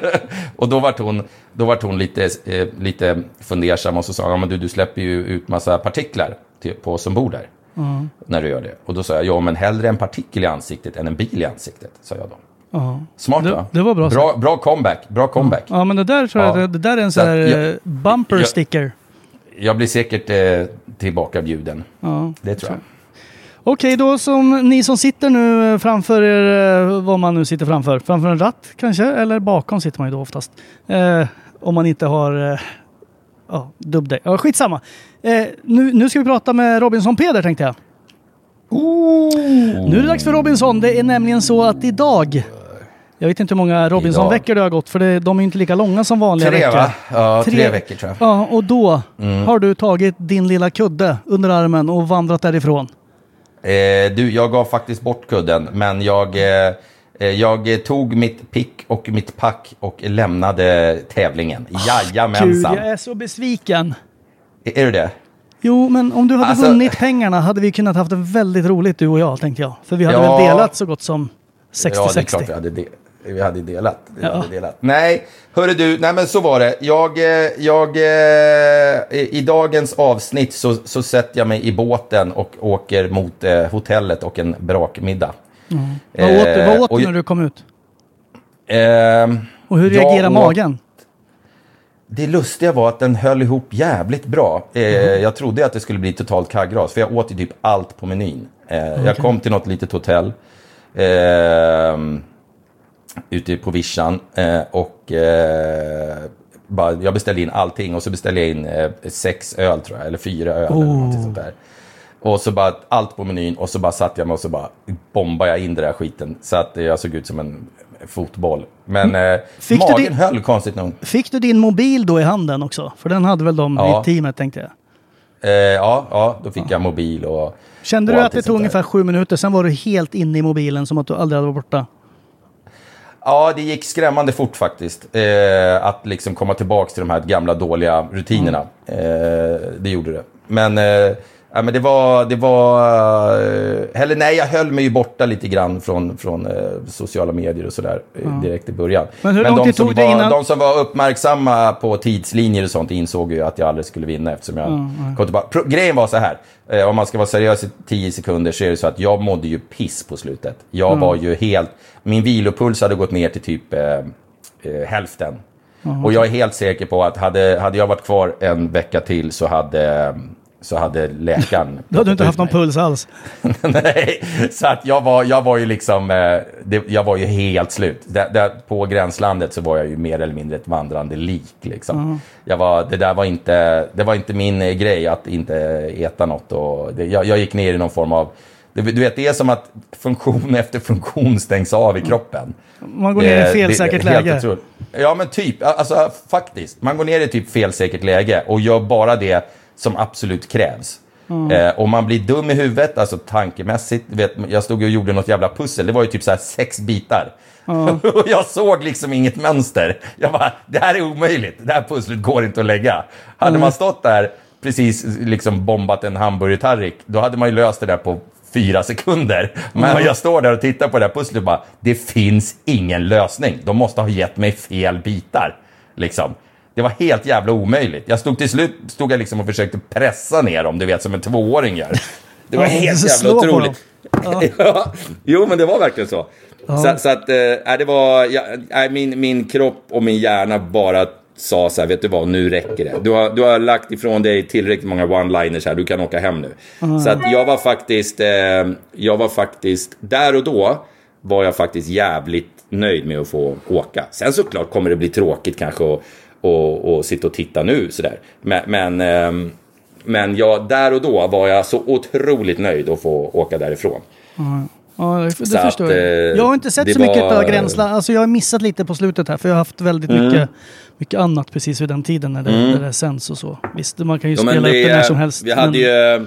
och då vart hon, då vart hon lite, eh, lite fundersam och så sa hon, ja, men du, du släpper ju ut massa partiklar till, på oss som bor där. När du gör det. Och då sa jag, ja men hellre en partikel i ansiktet än en bil i ansiktet, sa jag då. Ja. Smart Det- va? det var bra Bra, bra comeback, bra comeback. ja, men det där tror jag, Ja. det, där är en Så sån här jag- eh, bumper jag- sticker. Jag blir säkert eh, tillbakabjuden. Ja. Det tror jag. Okej, då som ni som sitter nu eh, framför er, eh, vad man nu sitter framför. Framför en ratt kanske, eller bakom sitter man ju då oftast. Eh, om man inte har eh, ja, dubbdäck. Ja, skitsamma. Eh, nu, nu ska vi prata med Robinson Peder tänkte jag. Nu är det dags för Robinson. Det är nämligen så att idag jag vet inte hur många Robinson-veckor det har gått, för det, de är inte lika långa som vanliga Tre veckor. va? Ja, tre, veckor tror jag. Ja, och då Mm. har du tagit din lilla kudde under armen och vandrat därifrån. Eh, du, jag gav faktiskt bort kudden, men jag, eh, eh, jag tog mitt pick och mitt pack och lämnade tävlingen. Gud, Jajamensan. jag är så besviken. Är du det? Jo, men om du hade Alltså- vunnit pengarna hade vi kunnat haft det väldigt roligt du och jag, tänkte jag. För vi hade Ja. väl delat så gott som 60-60. Ja, det är klart vi hade, de vi hade delat. Vi Ja. hade delat. Nej, hörru du, nej men så var det. Jag, eh, jag, eh, i dagens avsnitt så, så sätter jag mig i båten och åker mot eh, hotellet och en brakmiddag. Vad åt, du, vad åt du när du kom ut? Ehm, Och hur reagerar magen? Det lustiga var att den höll ihop jävligt bra. Eh, Jag trodde att det skulle bli totalt kaggras, för jag åt ju typ allt på menyn. Eh, Jag kom till något litet hotell eh, ute på vischan eh, och eh, bara, jag beställde in allting och så beställde jag in eh, sex öl tror jag, eller fyra öl eller någonting sånt där. Och så bara allt på menyn och så bara satt jag mig och så bara bombade jag in den där skiten. Så att jag såg ut som en fotboll. Men eh, Mm. Du magen din- höll konstigt nog. Fick du din mobil då i handen också? För den hade väl de Ja. i teamet, tänkte jag. Eh, ja, ja, då fick jag mobil och... Kände och du att det tog ungefär sju minuter, sen var du helt inne i mobilen som att du aldrig hade varit borta? Ja, det gick skrämmande fort faktiskt. Eh, att liksom komma tillbaka till de här gamla dåliga rutinerna. Eh, det gjorde det. Men eh, Ja, men det var, det var... eh, Eller nej, jag höll mig ju borta lite grann från, från eh, sociala medier och sådär eh, direkt i början. Men hur lång de, tid som tog det innan- de som var uppmärksamma på tidslinjer och sånt insåg ju att jag aldrig skulle vinna eftersom jag kom tillbaka. Grejen var så här, om man ska vara seriös i 10 sekunder så är det så att jag mådde ju piss på slutet. Jag var ju helt... Min vilopuls hade gått ner till typ eh, eh, hälften. Och jag är helt säker på att hade, hade jag varit kvar en vecka till så hade, så hade läkaren... Då hade du inte haft någon mig. puls alls. Nej, så att jag var, jag var ju liksom, eh, det, jag var ju helt slut. Där, där, på gränslandet så var jag ju mer eller mindre ett vandrande lik. Liksom. Jag var, det där var inte, det var inte min eh, grej att inte äta något. Och det, jag, jag gick ner i någon form av, du, vet det är som att funktion efter funktion stängs av i kroppen. Man går ner i Det- felsäkert läge. otroligt. Ja, men typ. Alltså faktiskt. Man går ner i typ felsäkert läge och gör bara det som absolut krävs. Eh, och man blir dum i huvudet, alltså tankemässigt. Vet, jag stod och gjorde något jävla pussel. Det var ju typ så här sex bitar. och jag såg liksom inget mönster. Jag bara, det här är omöjligt. Det här pusslet går inte att lägga. Hade man stått där, precis liksom bombat en hamburgertallrik, då hade man ju löst det där på fyra sekunder. Men jag står där och tittar på det här pusslet och bara, det finns ingen lösning. De måste ha gett mig fel bitar. Liksom. Det var helt jävla omöjligt. Jag stod till slut stod jag liksom och försökte pressa ner dem, du vet som en tvååring gör. Det var Ja, helt jävla otroligt. Ja. Jo, men det var verkligen så. Så, så att, nej, det var, ja, nej, min, min kropp och min hjärna bara sa så här, vet du vad, nu räcker det. Du har, du har lagt ifrån dig tillräckligt många one-liners här, du kan åka hem nu. Så att jag var faktiskt, eh, jag var faktiskt, där och då var jag faktiskt jävligt nöjd med att få åka. Sen såklart kommer det bli tråkigt kanske att och, och sitta och titta nu sådär. Men, men, ehm, men jag, där och då var jag så otroligt nöjd att få åka därifrån. Ja, det, det förstår att, jag. eh, Jag har inte sett så mycket var- av Gränsland. Alltså jag har missat lite på slutet här för jag har haft väldigt Mm. mycket, mycket annat precis vid den tiden när det, när det sänds och så. Visst, man kan ju men spela upp det när som helst. Vi hade men- ju...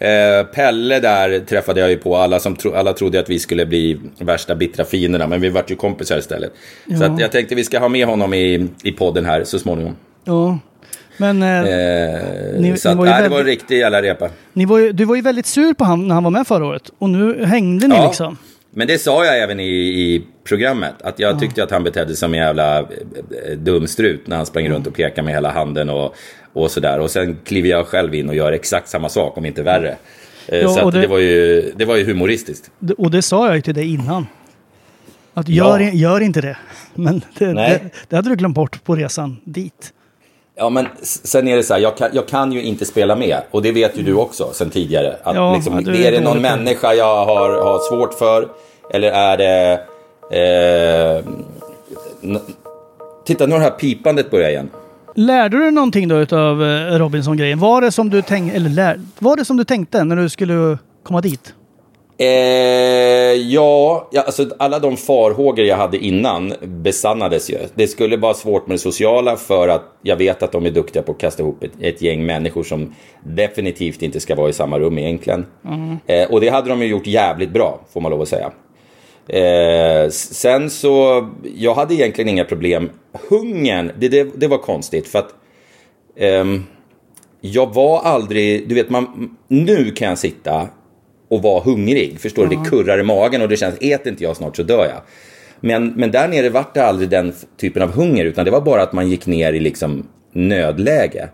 Eh, Pelle där träffade jag ju på. Alla, som tro, alla trodde att vi skulle bli värsta bittra fienderna, men vi vart ju kompisar istället. Så Ja. att jag tänkte vi ska ha med honom i, i podden här så småningom. Ja. Men eh, Eh, Ni- så ni var ju nej, det var en riktig jävla repa. ni var ju, du var ju väldigt sur på han när han var med förra året. Och nu hängde ni Ja. liksom. Men det sa jag även i, i programmet. Att jag tyckte att han betedde sig som en jävla eh, eh, dumstrut när han sprang runt och pekade med hela handen och, och sådär. Och sen kliver jag själv in och gör exakt samma sak, om inte värre. Eh, Ja, så det- det... var ju, det var ju humoristiskt. Och det sa jag ju till dig innan. Att gör, Ja. gör inte det. Men det, det, det hade du glömt bort på resan dit. Ja, men sen är det så här, jag kan, jag kan ju inte spela med. Och det vet ju du också sen tidigare. Att Ja, liksom, ja, är är det någon det. människa jag har, har svårt för? Eller är det... Eh, Titta, nu har det här pipandet börjat igen. Lärde du någonting då utav eh, Robinson-grejen? Var det som du tänkte, eller lär, var det som du tänkte när du skulle komma dit? Eh, ja, ja alltså, alla de farhågor jag hade innan besannades ju. Det skulle vara svårt med det sociala för att jag vet att de är duktiga på att kasta ihop ett, ett gäng människor som definitivt inte ska vara i samma rum egentligen. Eh, och det hade de ju gjort jävligt bra, får man lov att säga. Eh, sen så, jag hade egentligen inga problem. Hungern, det, det, det var konstigt för att ehm, jag var aldrig, du vet, man, nu kan jag sitta och vara hungrig. Förstår du? Det kurrar i magen och det känns, äter inte jag snart så dör jag. Men, men där nere vart det aldrig den typen av hunger, utan det var bara att man gick ner i liksom nödläge.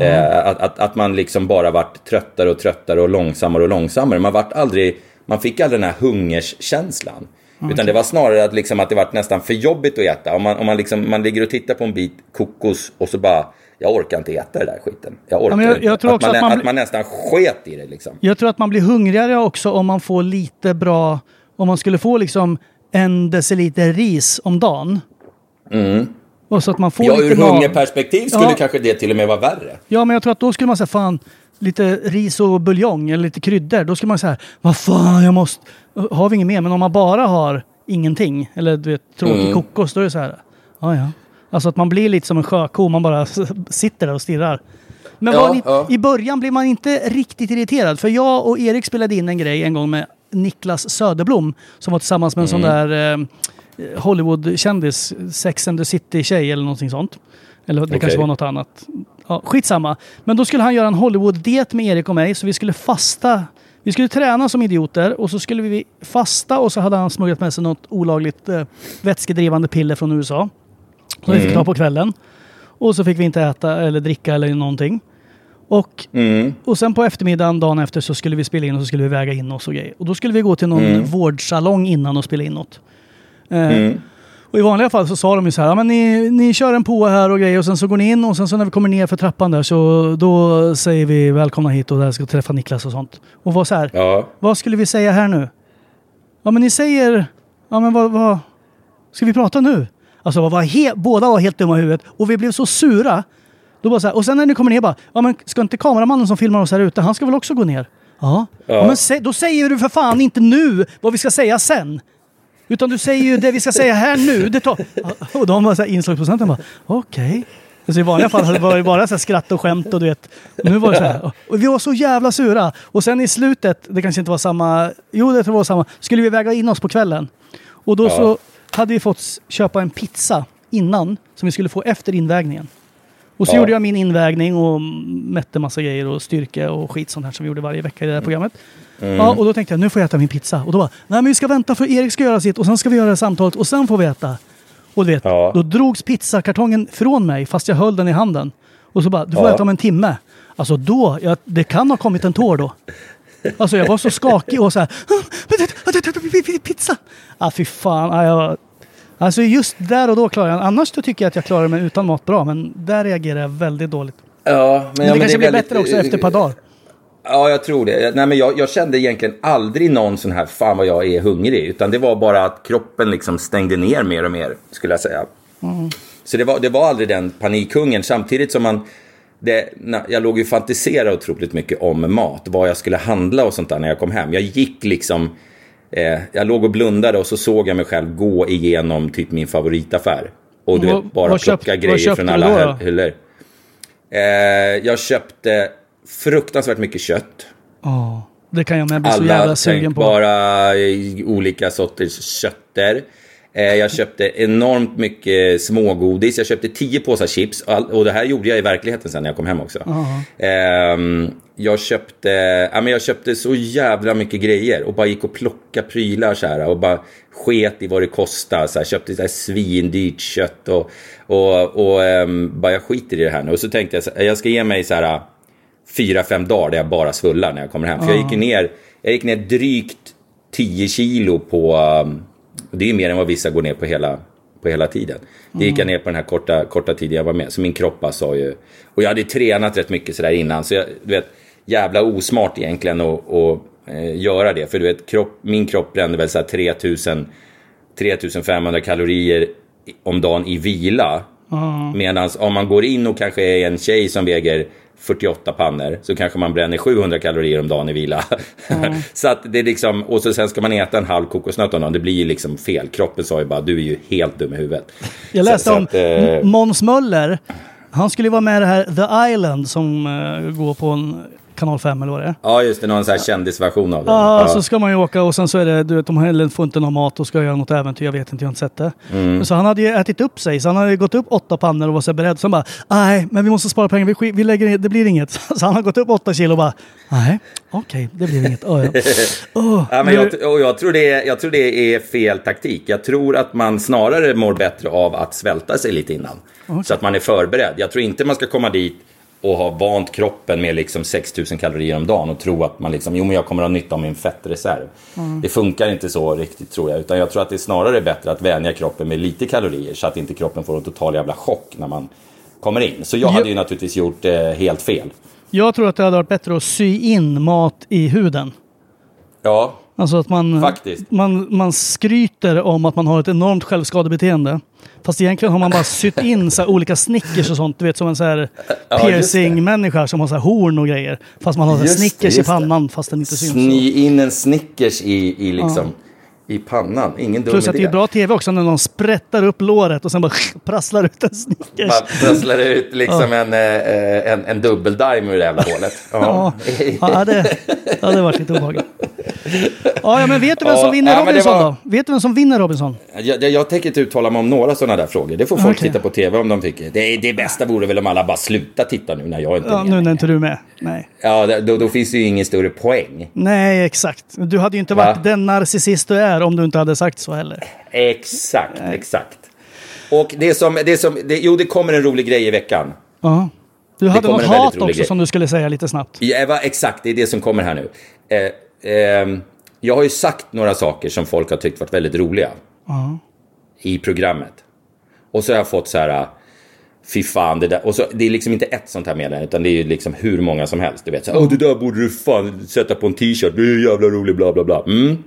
Eh, att, att, att man liksom bara vart tröttare och tröttare och långsammare och långsammare. Man vart aldrig, man fick aldrig den här hungerskänslan. Utan det var snarare att, liksom att det vart nästan för jobbigt att äta. Om man, om man, liksom, man ligger och tittar på en bit kokos och så bara, jag orkar inte äta det där skiten. Jag orkar men jag- jag tror också man, att man att man nästan sket i det liksom. Jag tror att man blir hungrigare också om man får lite bra... Om man skulle få liksom en deciliter ris om dagen. Och så att man får Ja, lite ur hungerperspektiv skulle Ja. kanske det till och med vara värre. Ja, men jag tror att då skulle man säga fan, lite ris och buljong eller lite kryddor. Då skulle man säga, vad fan, jag måste... Har vi inget mer? Men om man bara har ingenting, eller du vet, tråkig Mm. kokos, då är det så här, ja ja. Alltså att man blir lite som en sjöko, man bara sitter där och stirrar. Men Ja, ni, ja. i början blev man inte riktigt irriterad. För jag och Erik spelade in en grej en gång med Niklas Söderblom som var tillsammans med en sån Mm. där eh, Hollywood-kändis, Sex and the City-tjej eller någonting sånt. Eller det Okej. kanske var något annat. Ja, skitsamma. Men då skulle han göra en Hollywood-diet med Erik och mig, så vi skulle fasta. Vi skulle träna som idioter och så skulle vi fasta och så hade han smugglat med sig något olagligt eh, vätskedrivande piller från USA. Som vi fick ta på kvällen. Och så fick vi inte äta eller dricka eller någonting. Och, och sen på eftermiddagen, dagen efter, så skulle vi spela in och så skulle vi väga in oss och grejer. Och då skulle vi gå till någon vårdsalong innan och spela in något. Eh, Och i vanliga fall så sa de ju så här, ja, men ni, ni kör en på här och grejer och sen så går ni in och sen så när vi kommer ner för trappan där så då säger vi välkomna hit och där ska träffa Niklas och sånt. Och var så här, Ja. vad skulle vi säga här nu? Ja men ni säger, ja men vad, vad ska vi prata nu? Alltså var he- båda var helt dumma i huvudet och vi blev så sura. Då bara så här, och sen när ni kommer ner bara, ja men ska inte kameramannen som filmar oss här ute, han ska väl också gå ner? Ja. ja. men sä- då säger du för fan inte nu vad vi ska säga sen. Utan du säger ju det vi ska säga här nu. Det tar... Och de var så här inslagsprocenten bara, okej. Alltså I vanliga fall var det bara så skratt och skämt och du vet. Nu var det så här. Och vi var så jävla sura. Och sen i slutet, det kanske inte var samma, jo det tror jag var samma, skulle vi väga in oss på kvällen. Och då så hade vi fått köpa en pizza innan som vi skulle få efter invägningen. Och så Ja. gjorde jag min invägning och mätte massa grejer och styrka och skit sånt här som vi gjorde varje vecka i det här programmet. Mm. Ja, och då tänkte jag nu får jag äta min pizza. Och då bara, nej men vi ska vänta för Erik ska göra sitt och sen ska vi göra det samtalet och sen får vi äta. Och du vet, Ja. då drogs pizzakartongen från mig fast jag höll den i handen. Och så bara, du får Ja. äta om en timme. Alltså då, jag, det kan ha kommit en tår då. Alltså jag var så skakig och så här, "Ah, pizza! Ah, fy fan. Ah, jag, alltså just där och då klarar jag Annars tycker jag att jag klarar mig utan mat bra, men där reagerar jag väldigt dåligt. Ja, Men ja, det kanske är blir väldigt- bättre också efter ett par dagar. Ja, jag tror det. Nej, men jag, jag kände egentligen aldrig någon sån här, fan vad jag är hungrig. Utan det var bara att kroppen liksom stängde ner mer och mer, skulle jag säga. Så det var, det var aldrig den panikhungern. Samtidigt som man... Det, jag låg ju och fantiserade otroligt mycket om mat. Vad jag skulle handla och sånt där när jag kom hem. Jag gick liksom... Eh, jag låg och blundade och så såg jag mig själv gå igenom typ min favoritaffär. Och du vet, bara plocka köpt- grejer från alla hyllor. Eh, jag köpte fruktansvärt mycket kött. Ja, det kan jag med bli så Alla jävla sugen på. tänkbara eh, olika sorters kötter. Eh, Jag köpte enormt mycket smågodis. Jag köpte tio påsar chips. Och det här gjorde jag i verkligheten sen när jag kom hem också. Ehm, Jag köpte, ja, men jag köpte så jävla mycket grejer. Och bara gick och plockade prylar så här. Och bara sket i vad det kostade. Så här, köpte så här svindyrt kött. Och, och, och ehm, bara jag skiter i det här nu. Och så tänkte jag, så här, jag ska ge mig så här fyra, fem dagar där jag bara svullar när jag kommer hem. För jag gick ner, jag gick ner drygt 10 kilo på, um, det är ju mer än vad vissa går ner på hela, på hela tiden. Det gick jag ner på den här korta, korta tiden jag var med. Så min kropp sa ju, och jag hade ju tränat rätt mycket sådär innan. Så jag, du vet, jävla osmart egentligen att, att eh, göra det. För du vet, kropp, min kropp brände väl såhär 3000, 3500 kalorier om dagen i vila. Medan om man går in och kanske är en tjej som väger 48 pannor så kanske man bränner 700 kalorier om dagen i vila. så att det är liksom, och så sen ska man äta en halv kokosnöt om dagen. Det blir ju liksom fel. Kroppen sa ju bara du är ju helt dum i huvudet. Jag Så- läste så om att, eh, Måns Möller. Han skulle ju vara med i det här The Island som eh, går på en kanal 5 eller vad det är. Ja just det, någon sån här kändisversion av det. Ja, så ska man ju åka och sen så är det, du vet, de heller får inte någon mat och ska göra något äventyr. Jag vet inte, jag har inte sett det. Mm. Så han hade ju ätit upp sig, så han hade ju gått upp åtta pannor och var så beredd. Så han bara, nej, men vi måste spara pengar, vi, sk- vi lägger in, det blir inget. Så han har gått upp åtta kilo och bara, nej, okej, det blir inget. Oh, ja. Ja, men jag, och jag, tror det är, jag tror det är fel taktik. Jag tror att man snarare mår bättre av att svälta sig lite innan. Så att man är förberedd. Jag tror inte man ska komma dit och ha vant kroppen med liksom 6000 kalorier om dagen och tro att man liksom, jo men jag kommer att ha nytta av min fettreserv. Det funkar inte så riktigt tror jag. Utan jag tror att det är snarare bättre att vänja kroppen med lite kalorier så att inte kroppen får en total jävla chock när man kommer in. Så jag hade ju naturligtvis gjort eh, helt fel. Jag tror att det hade varit bättre att sy in mat i huden. Ja, Alltså att man, Faktiskt. man, man skryter om att man har ett enormt självskadebeteende. Fast egentligen har man bara sytt in så olika snickers och sånt. Du vet som en så här Ja, piercing-människa som har så här horn och grejer. Fast man har så snickers i pannan fast den inte syns. Sny in en Snickers i, i, liksom, i pannan. Ingen dum Plus att det är bra tv också när någon sprättar upp låret och sen bara prasslar ut en snickers. Man prasslar ut liksom en, eh, en, en dubbeldime ur det jävla hålet. Ja, Ja. ja det, ja, det har varit lite obehagligt. Ja, ja, men vet du vem som vinner ja, Robinson var- då? Vet du vem som vinner Robinson? Jag, jag, jag tänker inte uttala mig om några sådana där frågor. Det får folk Okej. titta på tv om de tycker. Det, det bästa vore väl om alla bara slutar titta nu när jag inte är Ja, med nu när inte du är med. Nej. Ja, då, då finns det ju ingen större poäng. Nej, exakt. Du hade ju inte Va? varit den narcissist du är om du inte hade sagt så heller. Exakt, exakt. Och det som, det som, det, jo det kommer en rolig grej i veckan. Ja. Du hade något hat också grej. som du skulle säga lite snabbt. Ja, va, exakt, det är det som kommer här nu. Eh, ehm, jag har ju sagt några saker som folk har tyckt varit väldigt roliga. I programmet. Och så har jag fått så här, fy fan, det där. Och så, det är liksom inte ett sånt här meddelande, utan det är ju liksom hur många som helst. Du vet, så här, Åh, det där borde du fan sätta på en t-shirt, det är jävla roligt, bla bla bla. Mm.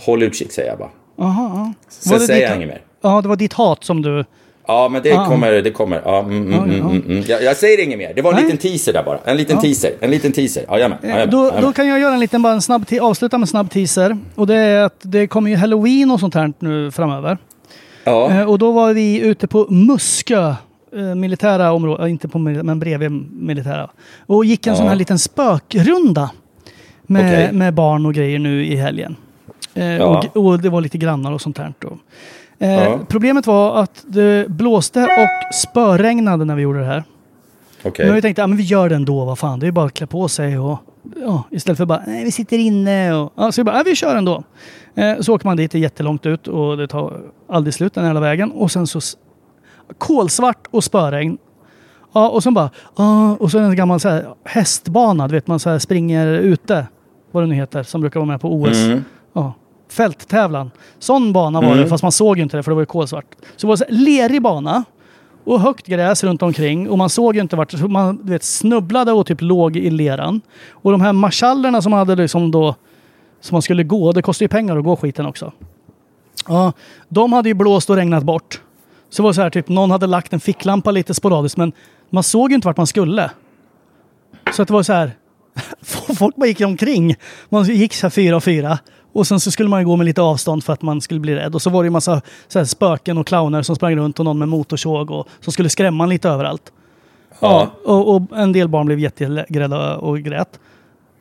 Håll utkik, säger jag bara. Aha. Sen säger ditt- jag inget mer. Ja, det var ditt hat som du... Ja, men det Ah. kommer, det kommer. Ja, mm, mm, Ja, mm, ja. mm, mm. Jag, jag säger inget mer. Det var en Nej. liten teaser där bara. En liten teaser. En liten teaser. Jajamän. Eh, jajamän, Då, jajamän. då kan jag göra en liten, bara en snabb, avsluta med en snabb teaser. Och det är att det kommer ju halloween och sånt här nu framöver. Ja. Eh, Och då var vi ute på Muskö, eh, militära områden, inte på men bredvid militära. Och gick en Ja. sån här liten spökrunda med, Okej. med barn och grejer nu i helgen. Eh, Ja. och, och det var lite grannar och sånt här. Då. Eh, Ja. Problemet var att det blåste och spöregnade när vi gjorde det här. Okej. Men vi tänkte, ja, men vi gör det ändå, vad fan. Det är bara att klä på sig och ja, istället för bara, nej vi sitter inne och ja, så vi bara, ja, vi kör ändå. Eh, så åker man dit, det är jättelångt ut och det tar aldrig slut den hela vägen. Och sen så kolsvart och spöregn. Ja, och sen bara, ja, och så en gammal så här, hästbana, du vet man så här springer ute. Vad det nu heter, som brukar vara med på OS. Mm. Ja, fälttävlan. Sån bana var det, Mm. fast man såg ju inte det för det var ju kolsvart. Så det var här, lerig bana och högt gräs runt omkring och man såg ju inte vart, man vet, snubblade och typ låg i leran. Och de här marschallerna som hade liksom då, som man skulle gå, det kostar ju pengar att gå skiten också. Ja, de hade ju blåst och regnat bort. Så det var så här, typ någon hade lagt en ficklampa lite sporadiskt men man såg ju inte vart man skulle. Så att det var så här, folk bara gick omkring. Man gick så här fyra och fyra. Och sen så skulle man gå med lite avstånd för att man skulle bli rädd. Och så var det ju massa så spöken och clowner som sprang runt och någon med motorsåg och som skulle skrämma en lite överallt. Ja, och, och en del barn blev jätterädda och grät.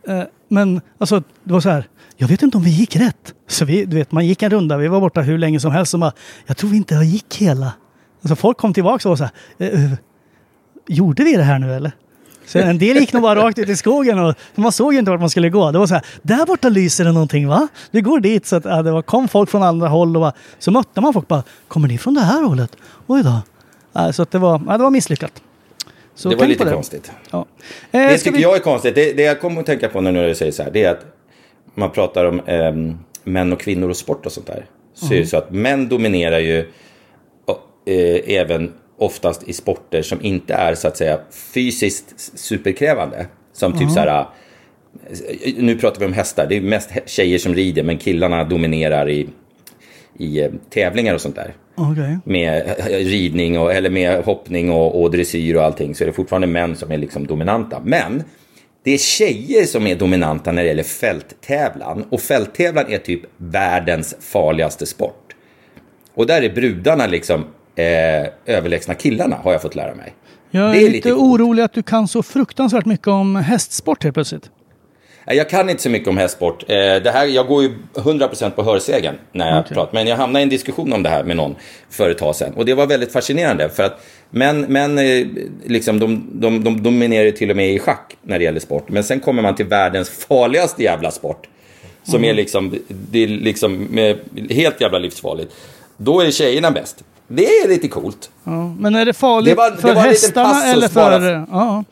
Eh, Men alltså, det var så här. Jag vet inte om vi gick rätt. Så vi, du vet, man gick en runda. Vi var borta hur länge som helst. Och bara, jag tror vi inte gick hela. Alltså folk kom tillbaka och var så här. "Eh, eh, Gjorde vi det här nu eller? Så en del gick nog bara rakt ut i skogen och man såg ju inte vart man skulle gå. Det var så här, där borta lyser det någonting va? Vi går dit. Så att, ja, det var, kom folk från andra håll och bara, så mötte man folk bara, kommer ni från det här hållet? Oj då. Ja, så att det, var, ja, det var misslyckat. Så Det var lite det. konstigt. Ja. Eh, Det tycker vi- jag är konstigt. Det, det jag kommer att tänka på när du säger så här, det är att man pratar om ehm, män och kvinnor och sport och sånt där. Så är det så att män dominerar ju eh, även oftast i sporter som inte är så att säga fysiskt superkrävande. Som typ så här, eh, nu pratar vi om hästar, det är mest tjejer som rider men killarna dominerar i, i eh, tävlingar och sånt där Okej. med ridning och, eller med hoppning och, och dressyr och allting så är det fortfarande män som är liksom dominanta. Men det är tjejer som är dominanta när det gäller fälttävlan. Och fälttävlan är typ världens farligaste sport. Och där är brudarna liksom eh, överlägsna killarna har jag fått lära mig. Jag är, Det är lite, lite orolig att du kan så fruktansvärt mycket om hästsport helt plötsligt. Jag kan inte så mycket om hästsport. Eh, Det här, jag går ju 100% på hörsägen när jag Okej. pratar. Men jag hamnade i en diskussion om det här med någon för ett tag sedan. Och det var väldigt fascinerande. För att män, män eh, liksom, de, de, de dominerar till och med i schack när det gäller sport. Men sen kommer man till världens farligaste jävla sport. Som Mm. är liksom, det är liksom eh, helt jävla livsfarligt. Då är tjejerna bäst. Det är lite coolt. Ja. Men är det farligt Det var- det för var en liten hästarna eller för... Ja.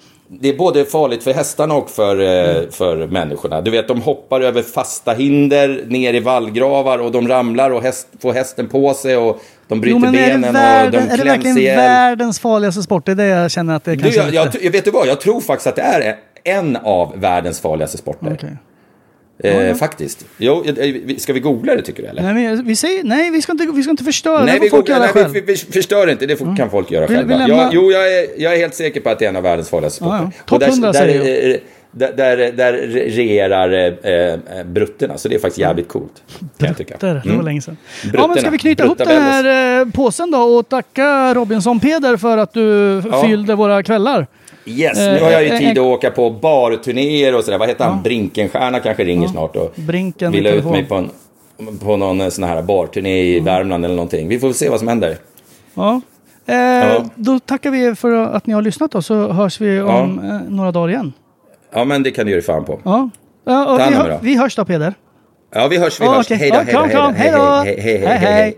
Det är både farligt för hästarna och för, eh, för människorna. Du vet, de hoppar över fasta hinder ner i vallgravar och de ramlar och häst, får hästen på sig och de bryter Jo, men är det, benen och världen, de är det kläms verkligen ihjäl. världens farligaste sport? Det är det jag känner att det Du, kanske jag, jag, inte... jag vet du vad, jag tror faktiskt att det är en av världens farligaste sporter. Okej. Eh, Faktiskt. Jo, eh, vi- ska vi googla det tycker du eller? Nej, men vi säger, nej, vi ska inte, vi ska inte förstöra. Nej, det vi, får folk googlar, göra nej vi, vi, vi förstör inte, det får, kan folk göra Vi- vi själva. lämnar- Jag, jo, jag är, jag är helt säker på att det är en av världens farligaste Ja, sporter. ja. Och Topp 100 där, säger där, där, där, där regerar eh, eh, brutterna, så det är faktiskt jävligt coolt. Där, det var Mm. länge sedan. Ja, Brutterna. men ska vi knyta ihop den här eh, påsen då och tacka Robinson Peder för att du Ja. fyllde våra kvällar? Yes, Eh, nu har jag ju eh, tid att en- åka på barturnéer och sådär. Vad heter han? Brinkenstierna kanske ringer snart och Brinken vill ut mig på, en, på någon eh, sån här barturné i Värmland eller någonting. Vi får se vad som händer. Ja. Eh, Då tackar vi för att ni har lyssnat då, så hörs vi om eh, några dagar igen. Ja, men det kan du ge dig fan på. Ja. Ja, och vi, hör, vi hörs då Peder. Ja, vi hörs, vi Ja, hörs. Hej då, Ja, hej då, hej då, hej Hej hej,